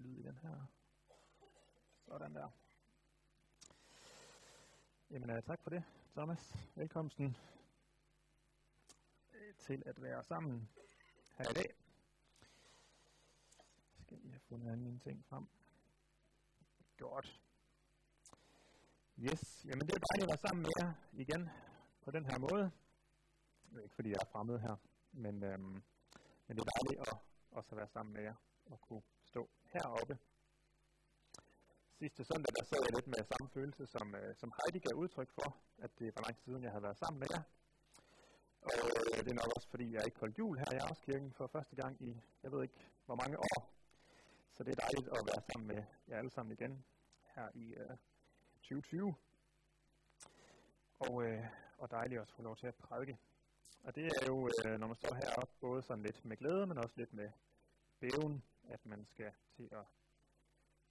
noget lyd i den her. Sådan der. Jamen, uh, tak for det, Thomas. Velkomsten øh, til at være sammen her i dag. Jeg skal lige have fundet mine ting frem. Godt. Yes, jamen det er dejligt at være sammen med jer igen på den her måde. Det er ikke fordi jeg er fremmed her, men, øhm, men det er dejligt at også være sammen med jer og kunne stå heroppe. Sidste søndag der sad jeg lidt med samme følelse, som, øh, som Heidi gav udtryk for, at det var lang tid siden, jeg havde været sammen med jer. Og øh, det er nok også, fordi jeg ikke holdt jul her i Aarhuskirken for første gang i, jeg ved ikke, hvor mange år. Så det er dejligt at være sammen med jer alle sammen igen her i øh, 2020. Og, øh, og dejligt også at få lov til at prædike. Og det er jo, øh, når man står heroppe, både sådan lidt med glæde, men også lidt med bæven, at man skal til at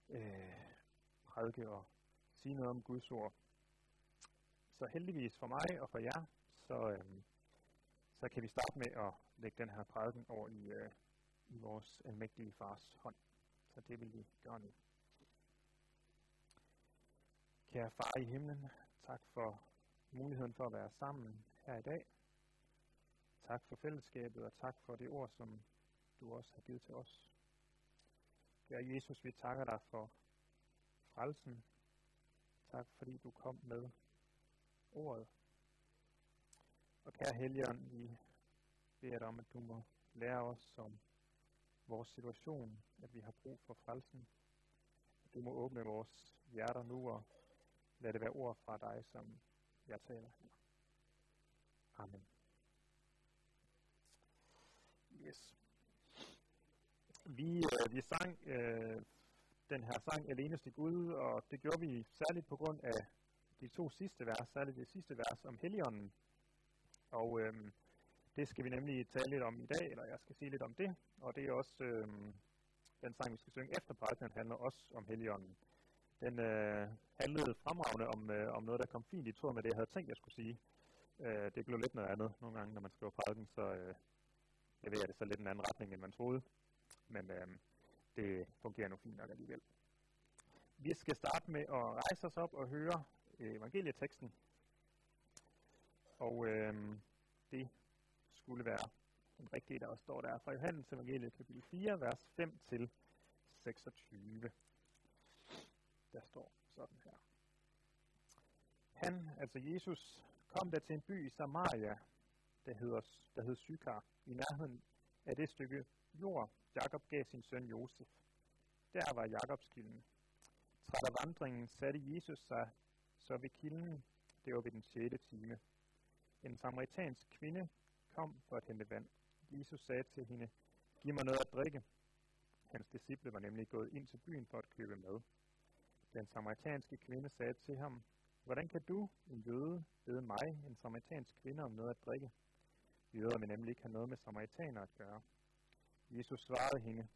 øh, prædike og sige noget om Guds ord. Så heldigvis for mig og for jer, så, øh, så kan vi starte med at lægge den her prædiken over i, øh, i vores almægtige fars hånd. Så det vil vi gøre nu. Kære far i himlen, tak for muligheden for at være sammen her i dag. Tak for fællesskabet, og tak for det ord, som du også har givet til os. Kære Jesus, vi takker dig for frelsen. Tak fordi du kom med ordet. Og kære Helligånd, vi beder dig om, at du må lære os om vores situation, at vi har brug for frelsen. At du må åbne vores hjerter nu og lad det være ord fra dig, som jeg taler her. Amen. Yes. Vi, øh, vi sang øh, den her sang Alene til Gud, og det gjorde vi særligt på grund af de to sidste vers, særligt det sidste vers om Helligånden. Og øh, det skal vi nemlig tale lidt om i dag, eller jeg skal sige lidt om det, og det er også øh, den sang, vi skal synge efter prædiken, handler også om Helligånden. Den øh, handlede fremragende om, øh, om noget, der kom fint i tråd med det, jeg havde tænkt, jeg skulle sige. Øh, det blev lidt noget andet nogle gange, når man skriver prædiken, så øh, leverer det så lidt en anden retning, end man troede. Men øh, det fungerer nu fint nok alligevel. Vi skal starte med at rejse os op og høre øh, evangelieteksten. Og øh, det skulle være den rigtige, der også står der fra Johannes evangelie kapitel 4, vers 5 til 26. Der står sådan her. Han, altså Jesus, kom der til en by i Samaria, der hedder, der hed Sykar, i nærheden af det stykke jord, Jakob gav sin søn Josef. Der var Jakobs kilden. Træt af vandringen satte Jesus sig så ved kilden, det var ved den 6. time. En samaritansk kvinde kom for at hente vand. Jesus sagde til hende, giv mig noget at drikke. Hans disciple var nemlig gået ind til byen for at købe mad. Den samaritanske kvinde sagde til ham, Hvordan kan du, en jøde, bede mig, en samaritansk kvinde, om noget at drikke? Jøder vil nemlig ikke have noget med samaritaner at gøre. Jesus svarede hende,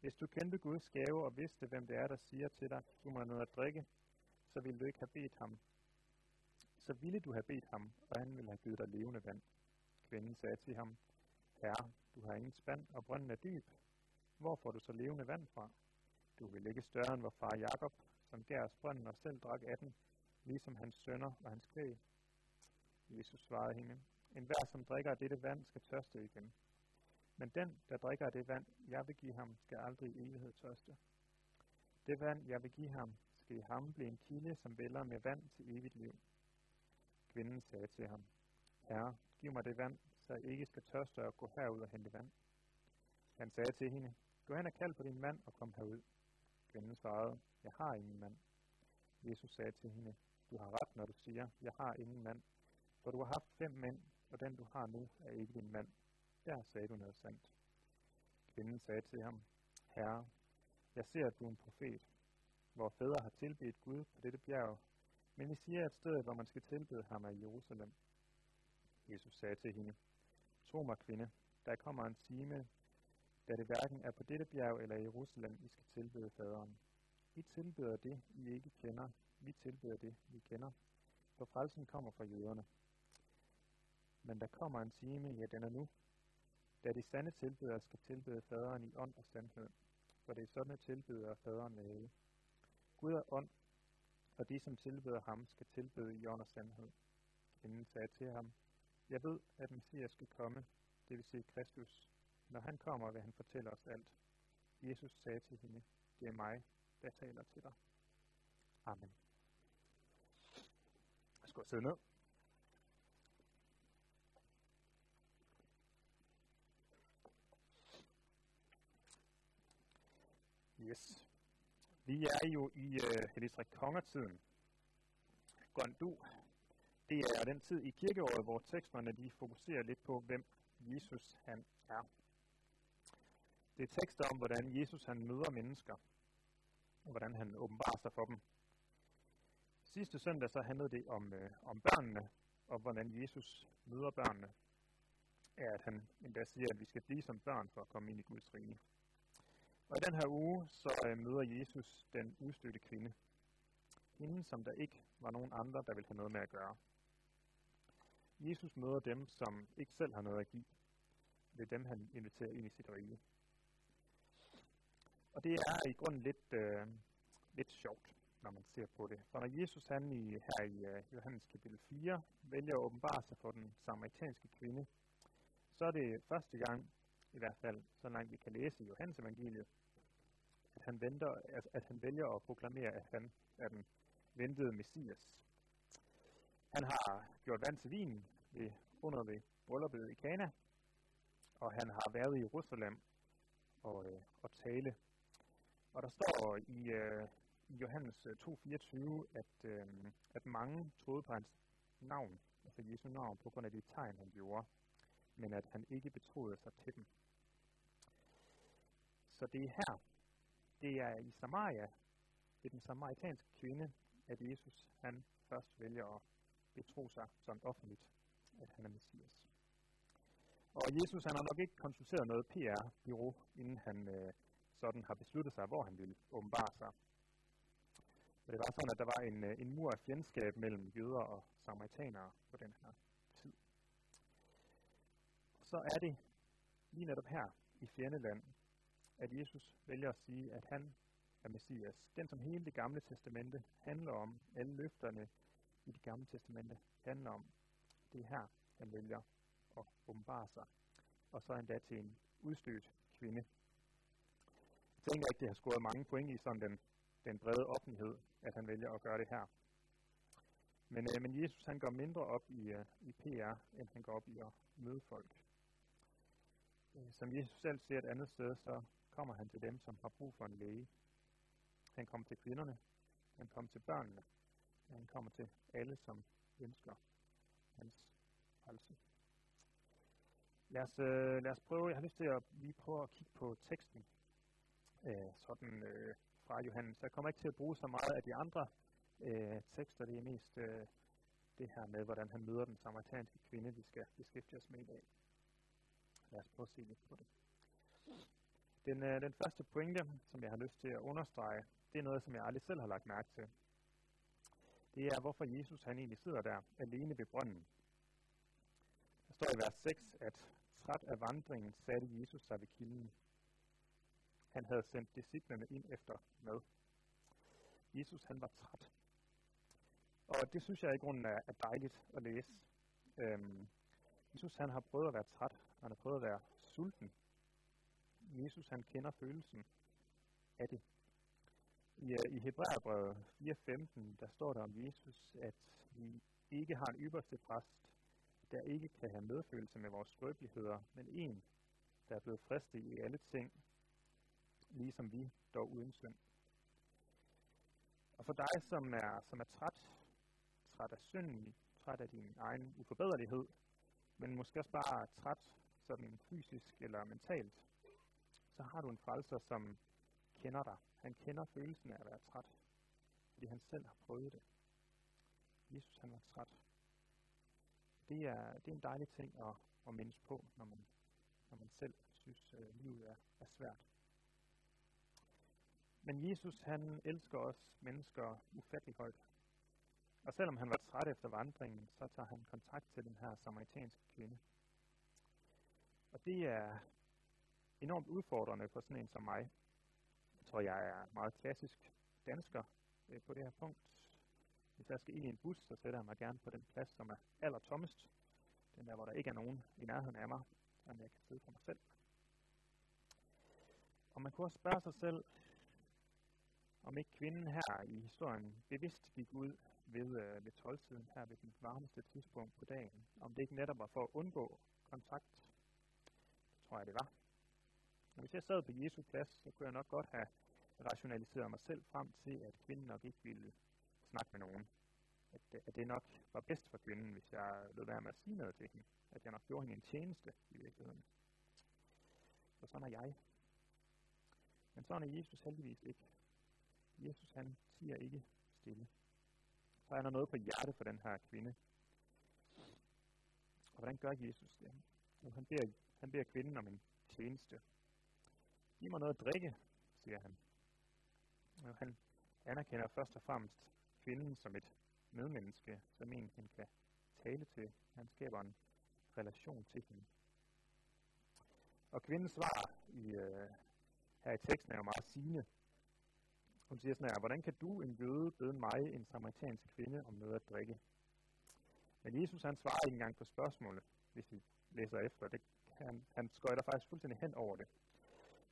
Hvis du kendte Guds gave og vidste, hvem det er, der siger til dig, du må have noget at drikke, så ville du ikke have bedt ham. Så ville du have bedt ham, og han ville have givet dig levende vand. Kvinden sagde til ham, Herre, du har ingen spand, og brønden er dyb. Hvor får du så levende vand fra? Du vil ikke større end vor far Jakob, som gav os brønden og selv drak af den, ligesom hans sønner og hans kvæg. Jesus svarede hende, en hver, som drikker af dette vand, skal tørste igen. Men den, der drikker af det vand, jeg vil give ham, skal aldrig i evighed tørste. Det vand, jeg vil give ham, skal i ham blive en kilde, som vælger med vand til evigt liv. Kvinden sagde til ham, Herre, giv mig det vand, så jeg ikke skal tørste og gå herud og hente vand. Han sagde til hende, gå hen og kald på din mand og kom herud. Kvinden svarede, jeg har ingen mand. Jesus sagde til hende, du har ret, når du siger, jeg har ingen mand. For du har haft fem mænd, og den du har nu er ikke din mand. Der sagde du noget sandt. Kvinden sagde til ham, Herre, jeg ser, at du er en profet. Hvor fædre har tilbedt Gud på dette bjerg, men I siger, at stedet, hvor man skal tilbede ham, er i Jerusalem. Jesus sagde til hende, Tro mig, kvinde, der kommer en time, da det hverken er på dette bjerg eller i Jerusalem, I skal tilbede faderen. I tilbeder det, I ikke kender. Vi tilbeder det, vi kender. For frelsen kommer fra jøderne. Men der kommer en time, ja den er nu, da de sande tilbedere skal tilbede faderen i ånd og sandhed. for det er sådan tilbyder faderen lave. Gud er ånd, og de, som tilbeder ham, skal tilbede i ånd og sandhed. Inden sagde til ham, Jeg ved, at Messias skal komme, det vil sige Kristus. Når han kommer, vil han fortælle os alt. Jesus sagde til hende, Det er mig, der taler til dig. Amen. Jeg skal sidde ned. Yes. Vi er jo i øh, Helistrik Kongertiden. Gondu. Det er den tid i kirkeåret, hvor teksterne de fokuserer lidt på, hvem Jesus han er. Det er tekster om, hvordan Jesus han møder mennesker, og hvordan han åbenbarer sig for dem. Sidste søndag så handlede det om, øh, om børnene, og hvordan Jesus møder børnene, er, at han endda siger, at vi skal blive som børn for at komme ind i Guds rige. Og i den her uge, så øh, møder Jesus den udstødte kvinde. Hende, som der ikke var nogen andre, der ville have noget med at gøre. Jesus møder dem, som ikke selv har noget at give. Det er dem, han inviterer ind i sit rige. Og det er i grunden lidt, øh, lidt sjovt, når man ser på det. For når Jesus han i, her i uh, Johannes kapitel 4 vælger at åbenbare sig for den samaritanske kvinde, så er det første gang, i hvert fald så langt vi kan læse i Johannes evangeliet, at han, venter, at, at han vælger at proklamere, at han er den ventede Messias. Han har gjort vand til vin ved, under ved brylluppet i Kana, og han har været i Jerusalem og, øh, og tale. Og der står i, øh, i Johannes øh, 2.24, at, øh, at mange troede på hans navn, altså Jesu navn, på grund af de tegn, han gjorde, men at han ikke betroede sig til dem. Så det er her, det er i Samaria, det er den samaritanske kvinde, at Jesus han først vælger at betro sig sådan offentligt, at han er Messias. Og Jesus han har nok ikke konsulteret noget PR-bureau, inden han øh, sådan har besluttet sig, hvor han ville åbenbare sig. Men det var sådan, at der var en, øh, en mur af fjendskab mellem jøder og samaritanere på den her tid. Så er det lige netop her i fjendeland, at Jesus vælger at sige, at han er Messias. Den, som hele det gamle testamente handler om, alle løfterne i det gamle testamente handler om, det er her, han vælger at åbenbare sig. Og så endda til en udstødt kvinde. Jeg tænker ikke, det har scoret mange point i sådan den, den brede offentlighed, at han vælger at gøre det her. Men, øh, men Jesus han går mindre op i, øh, i PR, end han går op i at møde folk. Øh, som Jesus selv siger et andet sted, så kommer han til dem, som har brug for en læge. Han kommer til kvinderne, han kommer til børnene, han kommer til alle, som ønsker hans frelse. Lad os, øh, lad os prøve, jeg har lyst til at lige prøve at kigge på teksten, øh, sådan øh, fra Johannes. Jeg kommer ikke til at bruge så meget af de andre øh, tekster, det er mest øh, det her med, hvordan han møder den samaritanske kvinde, vi skal beskæftige os med i dag. Lad os prøve at se lidt på det. Den, øh, den første pointe, som jeg har lyst til at understrege, det er noget, som jeg aldrig selv har lagt mærke til. Det er, hvorfor Jesus han egentlig sidder der alene ved brønden. Der står i vers 6, at træt af vandringen satte Jesus sig ved kilden. Han havde sendt disciplene ind efter mad. Jesus han var træt. Og det synes jeg i grunden er, er dejligt at læse. Øhm, Jesus han har prøvet at være træt. Han har prøvet at være sulten. Jesus han kender følelsen af det. I, øh, i Hebræerbrevet 4.15, der står der om Jesus, at vi ikke har en ypperste præst, der ikke kan have medfølelse med vores skrøbeligheder, men en, der er blevet fristet i alle ting, ligesom vi, dog uden synd. Og for dig, som er, som er træt, træt af synden, træt af din egen uforbederlighed, men måske også bare træt sådan fysisk eller mentalt, så har du en frelser, som kender dig. Han kender følelsen af at være træt, fordi han selv har prøvet det. Jesus han var træt. Det er, det er en dejlig ting at, at mindes på, når man, når man selv synes, at øh, livet er, er svært. Men Jesus han elsker os mennesker ufattelig højt. Og selvom han var træt efter vandringen, så tager han kontakt til den her samaritanske kvinde. Og det er enormt udfordrende for sådan en som mig, Jeg tror, jeg er meget klassisk dansker øh, på det her punkt. Hvis jeg skal ind i en bus, så sætter jeg mig gerne på den plads, som er aller tommest. Den der, hvor der ikke er nogen i nærheden af mig, så jeg kan sidde for mig selv. Og man kunne også spørge sig selv, om ikke kvinden her i historien bevidst gik ud ved, øh, ved 12-tiden her ved den varmeste tidspunkt på dagen. Om det ikke netop var for at undgå kontakt. Det tror jeg, det var. Hvis jeg sad på Jesu plads, så kunne jeg nok godt have rationaliseret mig selv frem til, at kvinden nok ikke ville snakke med nogen. At, øh, at det nok var bedst for kvinden, hvis jeg lød være med at sige noget til hende. At jeg nok gjorde hende en tjeneste i virkeligheden. Så sådan er jeg. Men sådan er Jesus heldigvis ikke. Jesus han siger ikke stille. Så er der noget på hjerte for den her kvinde. Og hvordan gør Jesus det? Jo, han, beder, han beder kvinden om en tjeneste. Giv mig noget at drikke, siger han. Og han anerkender først og fremmest kvinden som et medmenneske, som en han kan tale til. Han skaber en relation til hende. Og kvindens svar i, øh, her i teksten er jo meget sigende. Hun siger sådan her, hvordan kan du, en jøde, bede mig, en samaritansk kvinde, om noget at drikke? Men Jesus han svarer ikke engang på spørgsmålet, hvis I læser efter. Det, han, han skøjter faktisk fuldstændig hen over det.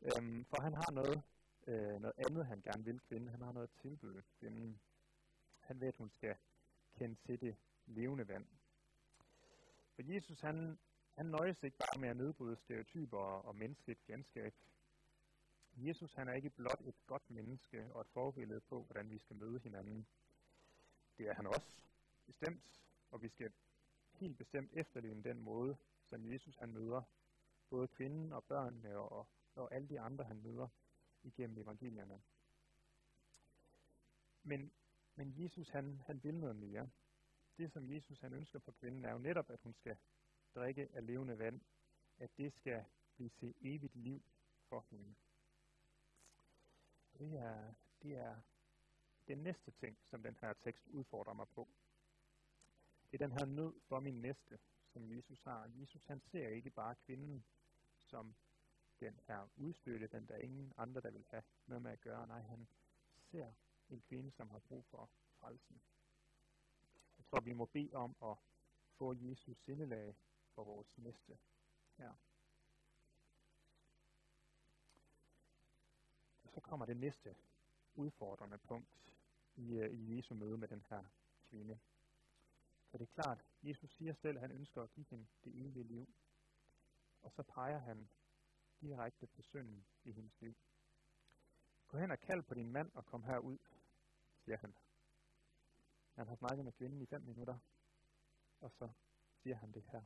Øhm, for han har noget, øh, noget andet, han gerne vil kvinde. Han har noget at tilbyde kvinden. Han ved, at hun skal kende til det levende vand. For Jesus, han, han nøjes ikke bare med at nedbryde stereotyper og, og menneskeligt fjendskab. Jesus han er ikke blot et godt menneske og et forbillede på, hvordan vi skal møde hinanden. Det er han også, bestemt, og vi skal helt bestemt efterligne den måde, som Jesus han møder både kvinden og børnene og, og alle de andre, han møder igennem evangelierne. Men, men Jesus han, han vil noget mere. Det, som Jesus han ønsker for kvinden, er jo netop, at hun skal drikke af levende vand. At det skal blive til evigt liv for hende. Det er, det er den næste ting, som den her tekst udfordrer mig på. Det er den her nød for min næste, som Jesus har. Jesus han ser ikke bare kvinden som den er udstøtte, den der ingen andre, der vil have noget med at gøre. Nej, han ser en kvinde, som har brug for frelsen. Jeg tror, vi må bede om at få Jesus sindelag for vores næste her. Og så kommer det næste udfordrende punkt i, øh, i Jesu møde med den her kvinde. For det er klart, Jesus siger selv, at han ønsker at give hende det evige liv. Og så peger han direkte på synden i hendes liv. Gå hen og kald på din mand og kom herud, siger han. Han har snakket med kvinden i fem minutter, og så siger han det her.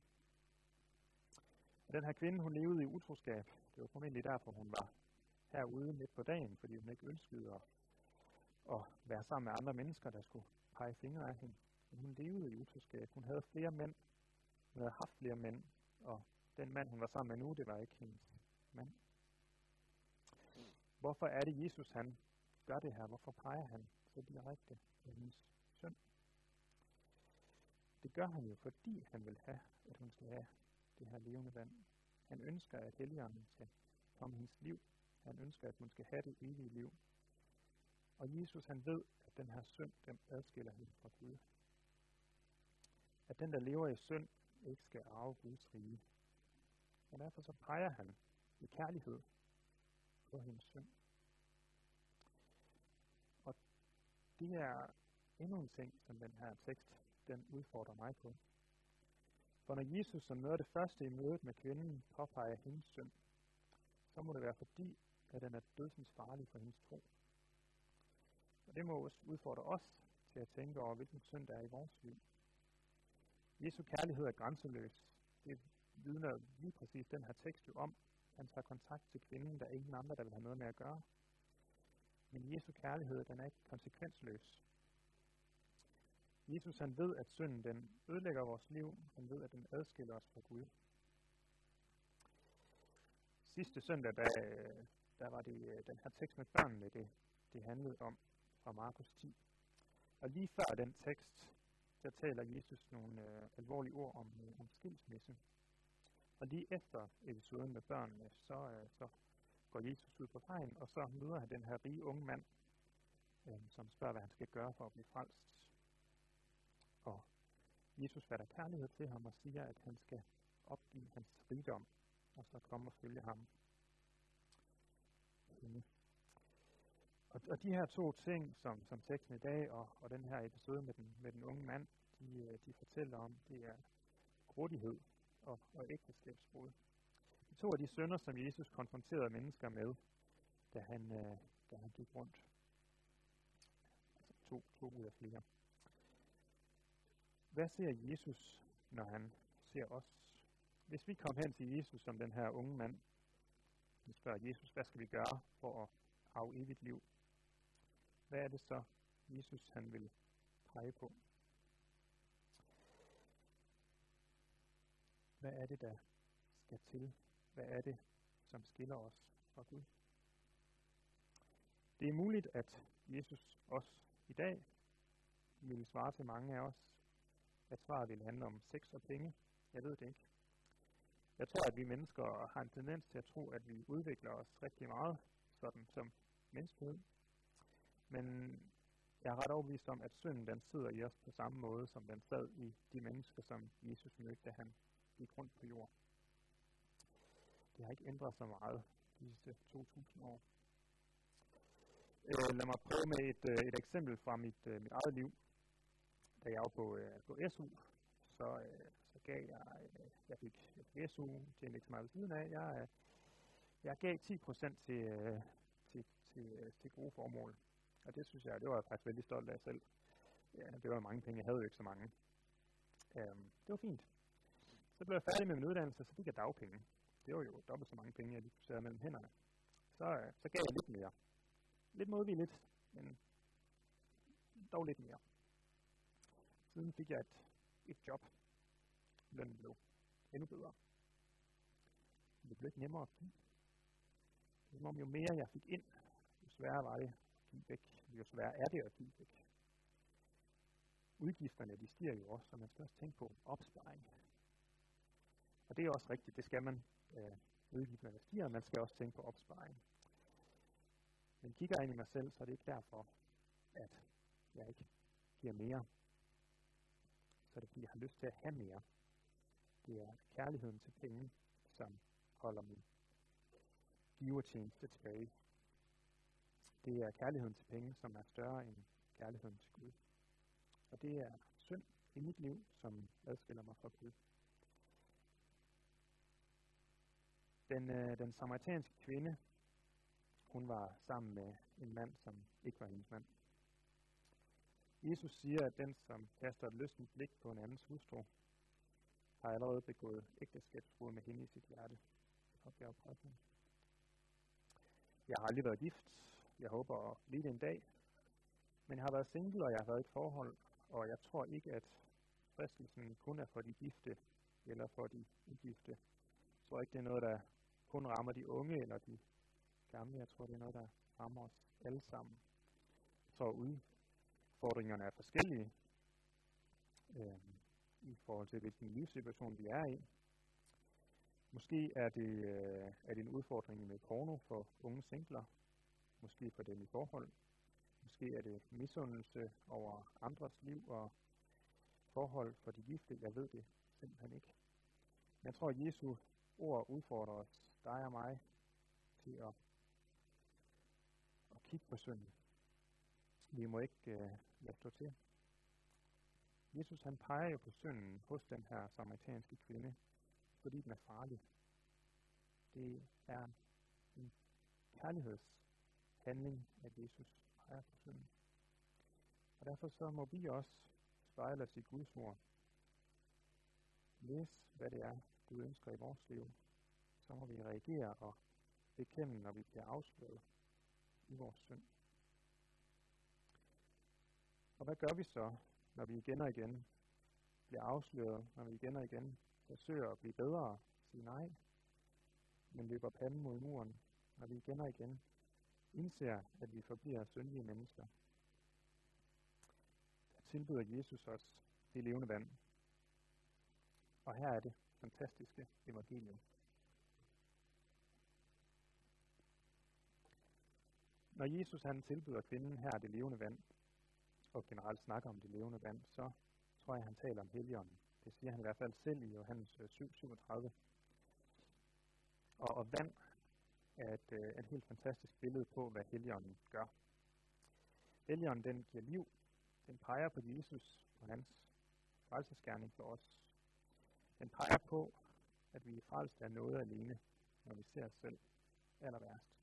Og den her kvinde, hun levede i utroskab. Det var formentlig derfor, hun var herude midt på dagen, fordi hun ikke ønskede at, at være sammen med andre mennesker, der skulle pege fingre af hende. Men hun levede i utroskab. Hun havde flere mænd. Hun havde haft flere mænd, og den mand, hun var sammen med nu, det var ikke hendes mand. Hvorfor er det, Jesus han gør det her? Hvorfor peger han så direkte på hendes søn? Det gør han jo, fordi han vil have, at hun skal have det her levende vand. Han ønsker, at helligånden skal komme hendes liv. Han ønsker, at hun skal have det evige liv. Og Jesus han ved, at den her synd, den adskiller hende fra Gud. At den, der lever i synd, ikke skal arve Guds rige. Og derfor så peger han med kærlighed for hendes søn. Og det er endnu en ting, som den her tekst, den udfordrer mig på. For når Jesus som noget af det første i mødet med kvinden påpeger hendes synd, så må det være fordi, at den er dødsens farlig for hendes tro. Og det må også udfordre os til at tænke over, hvilken synd der er i vores liv. Jesu kærlighed er grænseløs. Det vidner lige præcis den her tekst jo om. Han tager kontakt til kvinden, der er ingen andre, der vil have noget med at gøre. Men Jesu kærlighed, den er ikke konsekvensløs. Jesus han ved, at synden den ødelægger vores liv. Han ved, at den adskiller os fra Gud. Sidste søndag, der, der var det øh, den her tekst med børnene, det, det handlede om fra Markus 10. Og lige før den tekst, der taler Jesus nogle øh, alvorlige ord om, øh, om skilsmisse. Og lige efter episoden med børnene, så, øh, så går Jesus ud på vejen, og så møder han den her rige unge mand, øh, som spørger, hvad han skal gøre for at blive frelst. Og Jesus fatter kærlighed til ham og siger, at han skal opgive hans rigdom, og så komme og følge ham. Og, og de her to ting, som, som teksten i dag og, og den her episode med den, med den unge mand, de, øh, de fortæller om, det er grådighed og, og ægteskabsbrud. De to af de sønder, som Jesus konfronterede mennesker med, da han, øh, da han gik rundt. Altså to, to ud af flere. Hvad ser Jesus, når han ser os? Hvis vi kom hen til Jesus som den her unge mand, og spørger Jesus, hvad skal vi gøre for at have evigt liv? Hvad er det så, Jesus han vil pege på? Hvad er det, der skal til? Hvad er det, som skiller os fra Gud? Det er muligt, at Jesus også i dag vil svare til mange af os, at svaret vil handle om sex og penge. Jeg ved det ikke. Jeg tror, at vi mennesker har en tendens til at tro, at vi udvikler os rigtig meget, sådan som menneskehed. Men jeg er ret overbevist om, at synden den sidder i os på samme måde, som den sad i de mennesker, som Jesus mødte, da han gik rundt på jorden. Det har ikke ændret sig meget de sidste 2.000 år. Øh, lad mig prøve med et, øh, et eksempel fra mit, øh, mit eget liv. Da jeg var på, øh, på SU, så, øh, så gav jeg, øh, jeg fik, jeg fik SU, tjente ikke så meget ved siden af. Jeg, øh, jeg gav 10% til, øh, til, til, øh, til gode formål. Og det synes jeg, det var jeg faktisk veldig stolt af selv. Ja, det var mange penge, jeg havde jo ikke så mange. Øhm, det var fint. Så blev jeg færdig med min uddannelse, så fik jeg dagpenge. Det var jo dobbelt så mange penge, jeg lige sad mellem hænderne. Så, øh, så gav jeg lidt mere. Lidt modvilligt, men dog lidt mere. Siden fik jeg et, et job. Lønnen blev endnu bedre. Det blev lidt nemmere at give. Det var jo mere jeg fik ind, jo sværere var det at give væk. Jo sværere er det at give væk. Udgifterne de stiger jo også, så man skal også tænke på opsparing. Og det er også rigtigt, det skal man. Øh, udgifterne stiger, man skal også tænke på opsparing. Men kigger jeg ind i mig selv, så er det ikke derfor, at jeg ikke giver mere. Så er det fordi, jeg har lyst til at have mere. Det er kærligheden til penge, som holder min givertjeneste tilbage. Det er kærligheden til penge, som er større end kærligheden til Gud. Og det er synd i mit liv, som adskiller mig fra Gud. Den, øh, den samaritanske kvinde, hun var sammen med en mand, som ikke var hendes mand. Jesus siger, at den, som kaster et lystent blik på en andens hustru, har allerede begået ægteskabsbrud med hende i sit hjerte. Jeg har aldrig været gift. Jeg håber at blive det en dag. Men jeg har været single, og jeg har været i et forhold, og jeg tror ikke, at fristelsen kun er for de gifte eller for de ugifte. Jeg tror ikke, det er noget, der kun rammer de unge eller de gamle. Jeg tror, det er noget, der rammer os alle sammen. Jeg tror, udfordringerne er forskellige øh, i forhold til, hvilken livssituation vi er i. Måske er det, øh, er det en udfordring med porno for unge singler. Måske for dem i forhold. Måske er det misundelse over andres liv og forhold for de gifte. Jeg ved det simpelthen ikke. Jeg tror, at Jesu ord udfordrer os, dig og mig, til at, at kigge på synden. Vi må ikke øh, lade stå til. Jesus han peger jo på synden hos den her samaritanske kvinde, fordi den er farlig. Det er en kærlighedshandling, at Jesus peger på synden. Og derfor så må vi også spejle os i Guds ord. Læs, hvad det er, du ønsker i vores liv. Så må vi reagere og bekende, når vi bliver afsløret i vores synd. Og hvad gør vi så, når vi igen og igen bliver afsløret, når vi igen og igen forsøger at blive bedre, sige nej, men løber panden mod muren, når vi igen og igen indser, at vi forbliver syndige mennesker. Der tilbyder Jesus os det levende vand. Og her er det fantastiske evangelium. Når Jesus han tilbyder kvinden her det levende vand, og generelt snakker om det levende vand, så tror jeg, han taler om Helligånden. Det siger han i hvert fald selv i Johannes øh, 7:37. Og, og vand er et, øh, et helt fantastisk billede på, hvad Helligånden gør. Helligånden den giver liv, den peger på Jesus og hans frelsesgerning for os. Den peger på, at vi er frelst af noget alene, når vi ser os selv aller værst.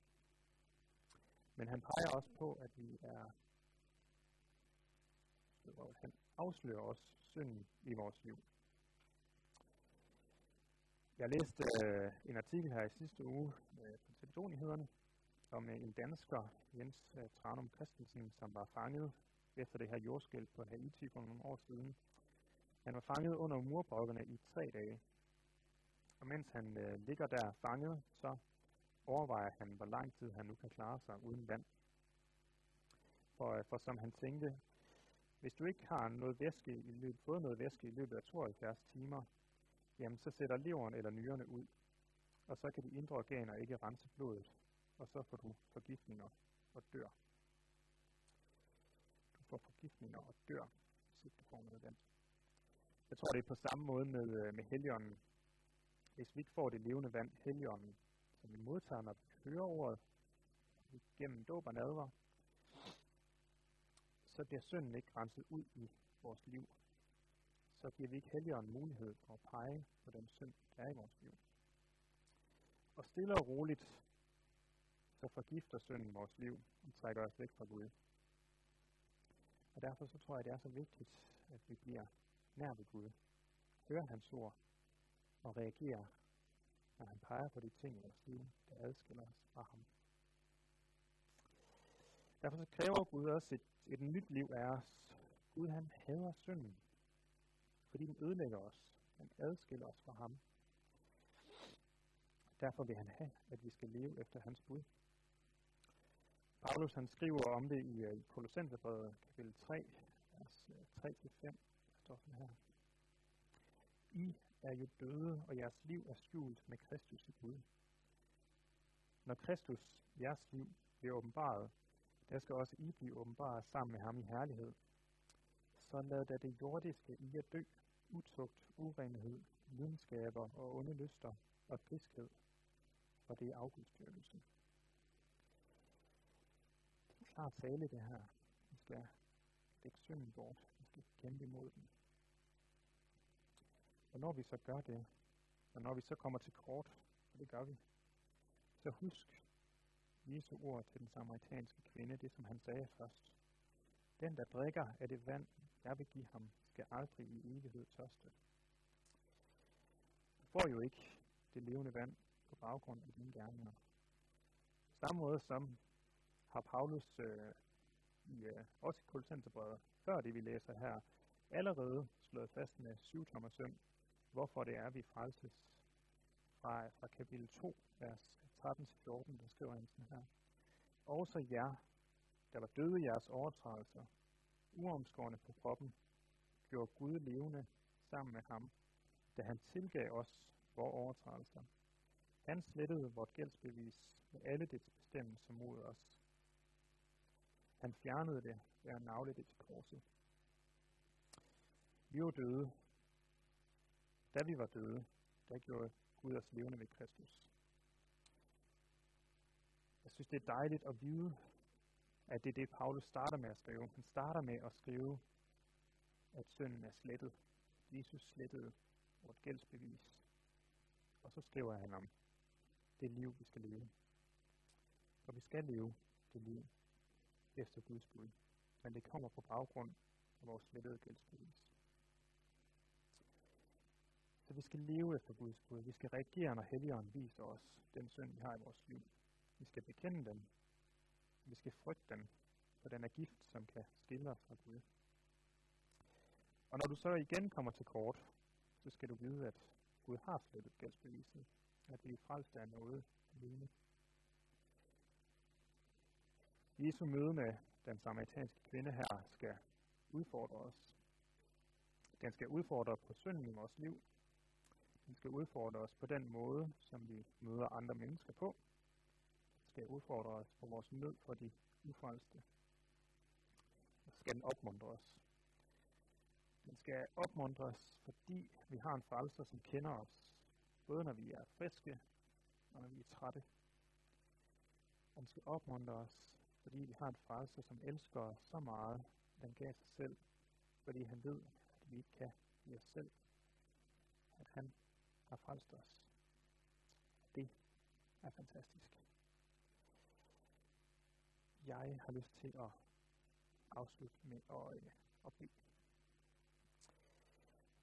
Men han peger også på, at vi er han afslører også synden i vores liv. Jeg læste øh, en artikel her i sidste uge øh, på TV2-nyhederne om øh, en dansker, Jens øh, Tranum Christensen, som var fanget efter det her jordskælv på Haiti for nogle år siden. Han var fanget under murbrokkerne i tre dage. Og mens han øh, ligger der fanget, så overvejer han, hvor lang tid han nu kan klare sig uden vand. For, øh, for som han tænkte, hvis du ikke har noget væske i løbet, fået noget væske i løbet af 72 timer, jamen så sætter leveren eller nyrerne ud, og så kan de indre organer ikke rense blodet, og så får du forgiftninger og dør. Du får forgiftninger og dør, hvis ikke du får noget vand. Jeg tror, det er på samme måde med, øh, med helligånden. Hvis vi ikke får det levende vand, helligånden, som vi modtager, når vi hører ordet, gennem dåb og nadver, så bliver synden ikke renset ud i vores liv. Så giver vi ikke helligånden mulighed for at pege på den synd, der er i vores liv. Og stille og roligt, så forgifter synden vores liv og trækker os væk fra Gud. Og derfor så tror jeg, det er så vigtigt, at vi bliver nær ved Gud. Hører hans ord og reagerer, når han peger på de ting vores liv, der adskiller os fra ham. Derfor så kræver Gud også et, et nyt liv af os. Gud han hader synden, fordi den ødelægger os. Han adskiller os fra ham. Derfor vil han have, at vi skal leve efter hans bud. Paulus han skriver om det i, i Kolossenserbrevet kapitel 3, vers 3-5. Der står sådan her. I er jo døde, og jeres liv er skjult med Kristus i Gud. Når Kristus, jeres liv, bliver åbenbaret, der skal også I blive åbenbaret sammen med ham i herlighed. Så lad da det jordiske i at dø, utugt, urenhed, lidenskaber og onde lyster og griskhed, for det er afgudstyrkelse. Det er klart tale det her. Vi skal lægge synden bort. Vi skal kæmpe imod den. Og når vi så gør det, og når vi så kommer til kort, og det gør vi, så husk, Jesu ord til den samaritanske kvinde, det som han sagde først. Den, der drikker af det vand, jeg vil give ham, skal aldrig i evighed tørste. Du får jo ikke det levende vand på baggrund af dine gerninger. På samme måde som har Paulus øh, i, øh, også i Kolossenserbrevet, før det vi læser her, allerede slået fast med syv tommer søn, hvorfor det er, vi frelses fra, fra kapitel 2, vers 13-14, der skriver han sådan her. Også jer, der var døde i jeres overtrædelser, uomskårne på kroppen, gjorde Gud levende sammen med ham, da han tilgav os vores overtrædelser. Han slettede vort gældsbevis med alle dets bestemmelser mod os. Han fjernede det ved at navle det til korset. Vi var døde. Da vi var døde, der gjorde Gud os levende ved Kristus. Jeg synes, det er dejligt at vide, at det er det, Paulus starter med at skrive. Han starter med at skrive, at synden er slettet. Jesus slettede vort gældsbevis. Og så skriver han om det liv, vi skal leve. For vi skal leve det liv efter Guds bud. Men det kommer på baggrund af vores slettede gældsbevis. Så vi skal leve efter Guds bud. Vi skal reagere, når Helligånden viser os den synd, vi har i vores liv. Vi skal bekende den. Vi skal frygte den, for den er gift, som kan skille os fra Gud. Og når du så igen kommer til kort, så skal du vide, at Gud har slettet gældsbeviset, at vi er frelst af noget alene. Jesu møde med den samaritanske kvinde her skal udfordre os. Den skal udfordre på synden i vores liv. Den skal udfordre os på den måde, som vi møder andre mennesker på skal udfordre os på vores nød for de ufrelste, Den skal den opmuntre os. Den skal opmuntre os, fordi vi har en frelser, som kender os, både når vi er friske og når vi er trætte. Og den skal opmuntre os, fordi vi har en frelser, som elsker os så meget, at han gav sig selv, fordi han ved, at vi ikke kan i os selv. At han har frelst os. Det er fantastisk. Jeg har lyst til at afslutte med at, øh, at bede.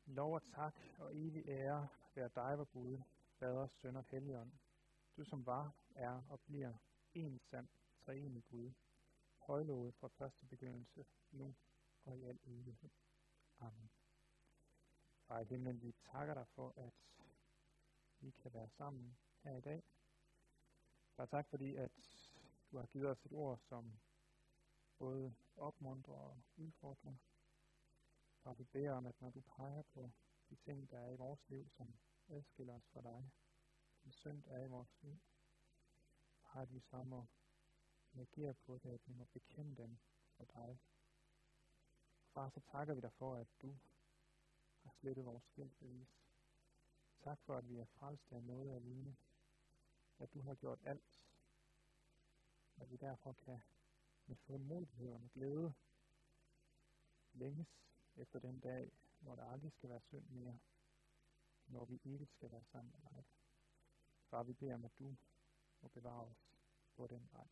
Lov og tak og evig ære være dig, vor Gud, Fader, Søn og Helligånd. Du som var, er og bliver en sand, treenig Gud, højlovet fra første begyndelse, nu og i al evighed. Amen. Far i himlen, vi takker dig for, at vi kan være sammen her i dag. Far, tak fordi, at du har givet os et ord, som både opmuntrer og udfordrer. Far, vi beder om, at når du peger på de ting, der er i vores liv, som adskiller os fra dig, som synd er i vores liv, har de samme at reagere på det, at vi må bekende dem for dig. Far, så takker vi dig for, at du har slettet vores gældbevis. Tak for, at vi er frelst af noget alene. At du har gjort alt. At vi derfor kan med frimodighed og med glæde længes efter den dag, hvor der aldrig skal være synd mere, når vi ikke skal være sammen med dig. Far, vi beder om, at du må bevare os på den vej.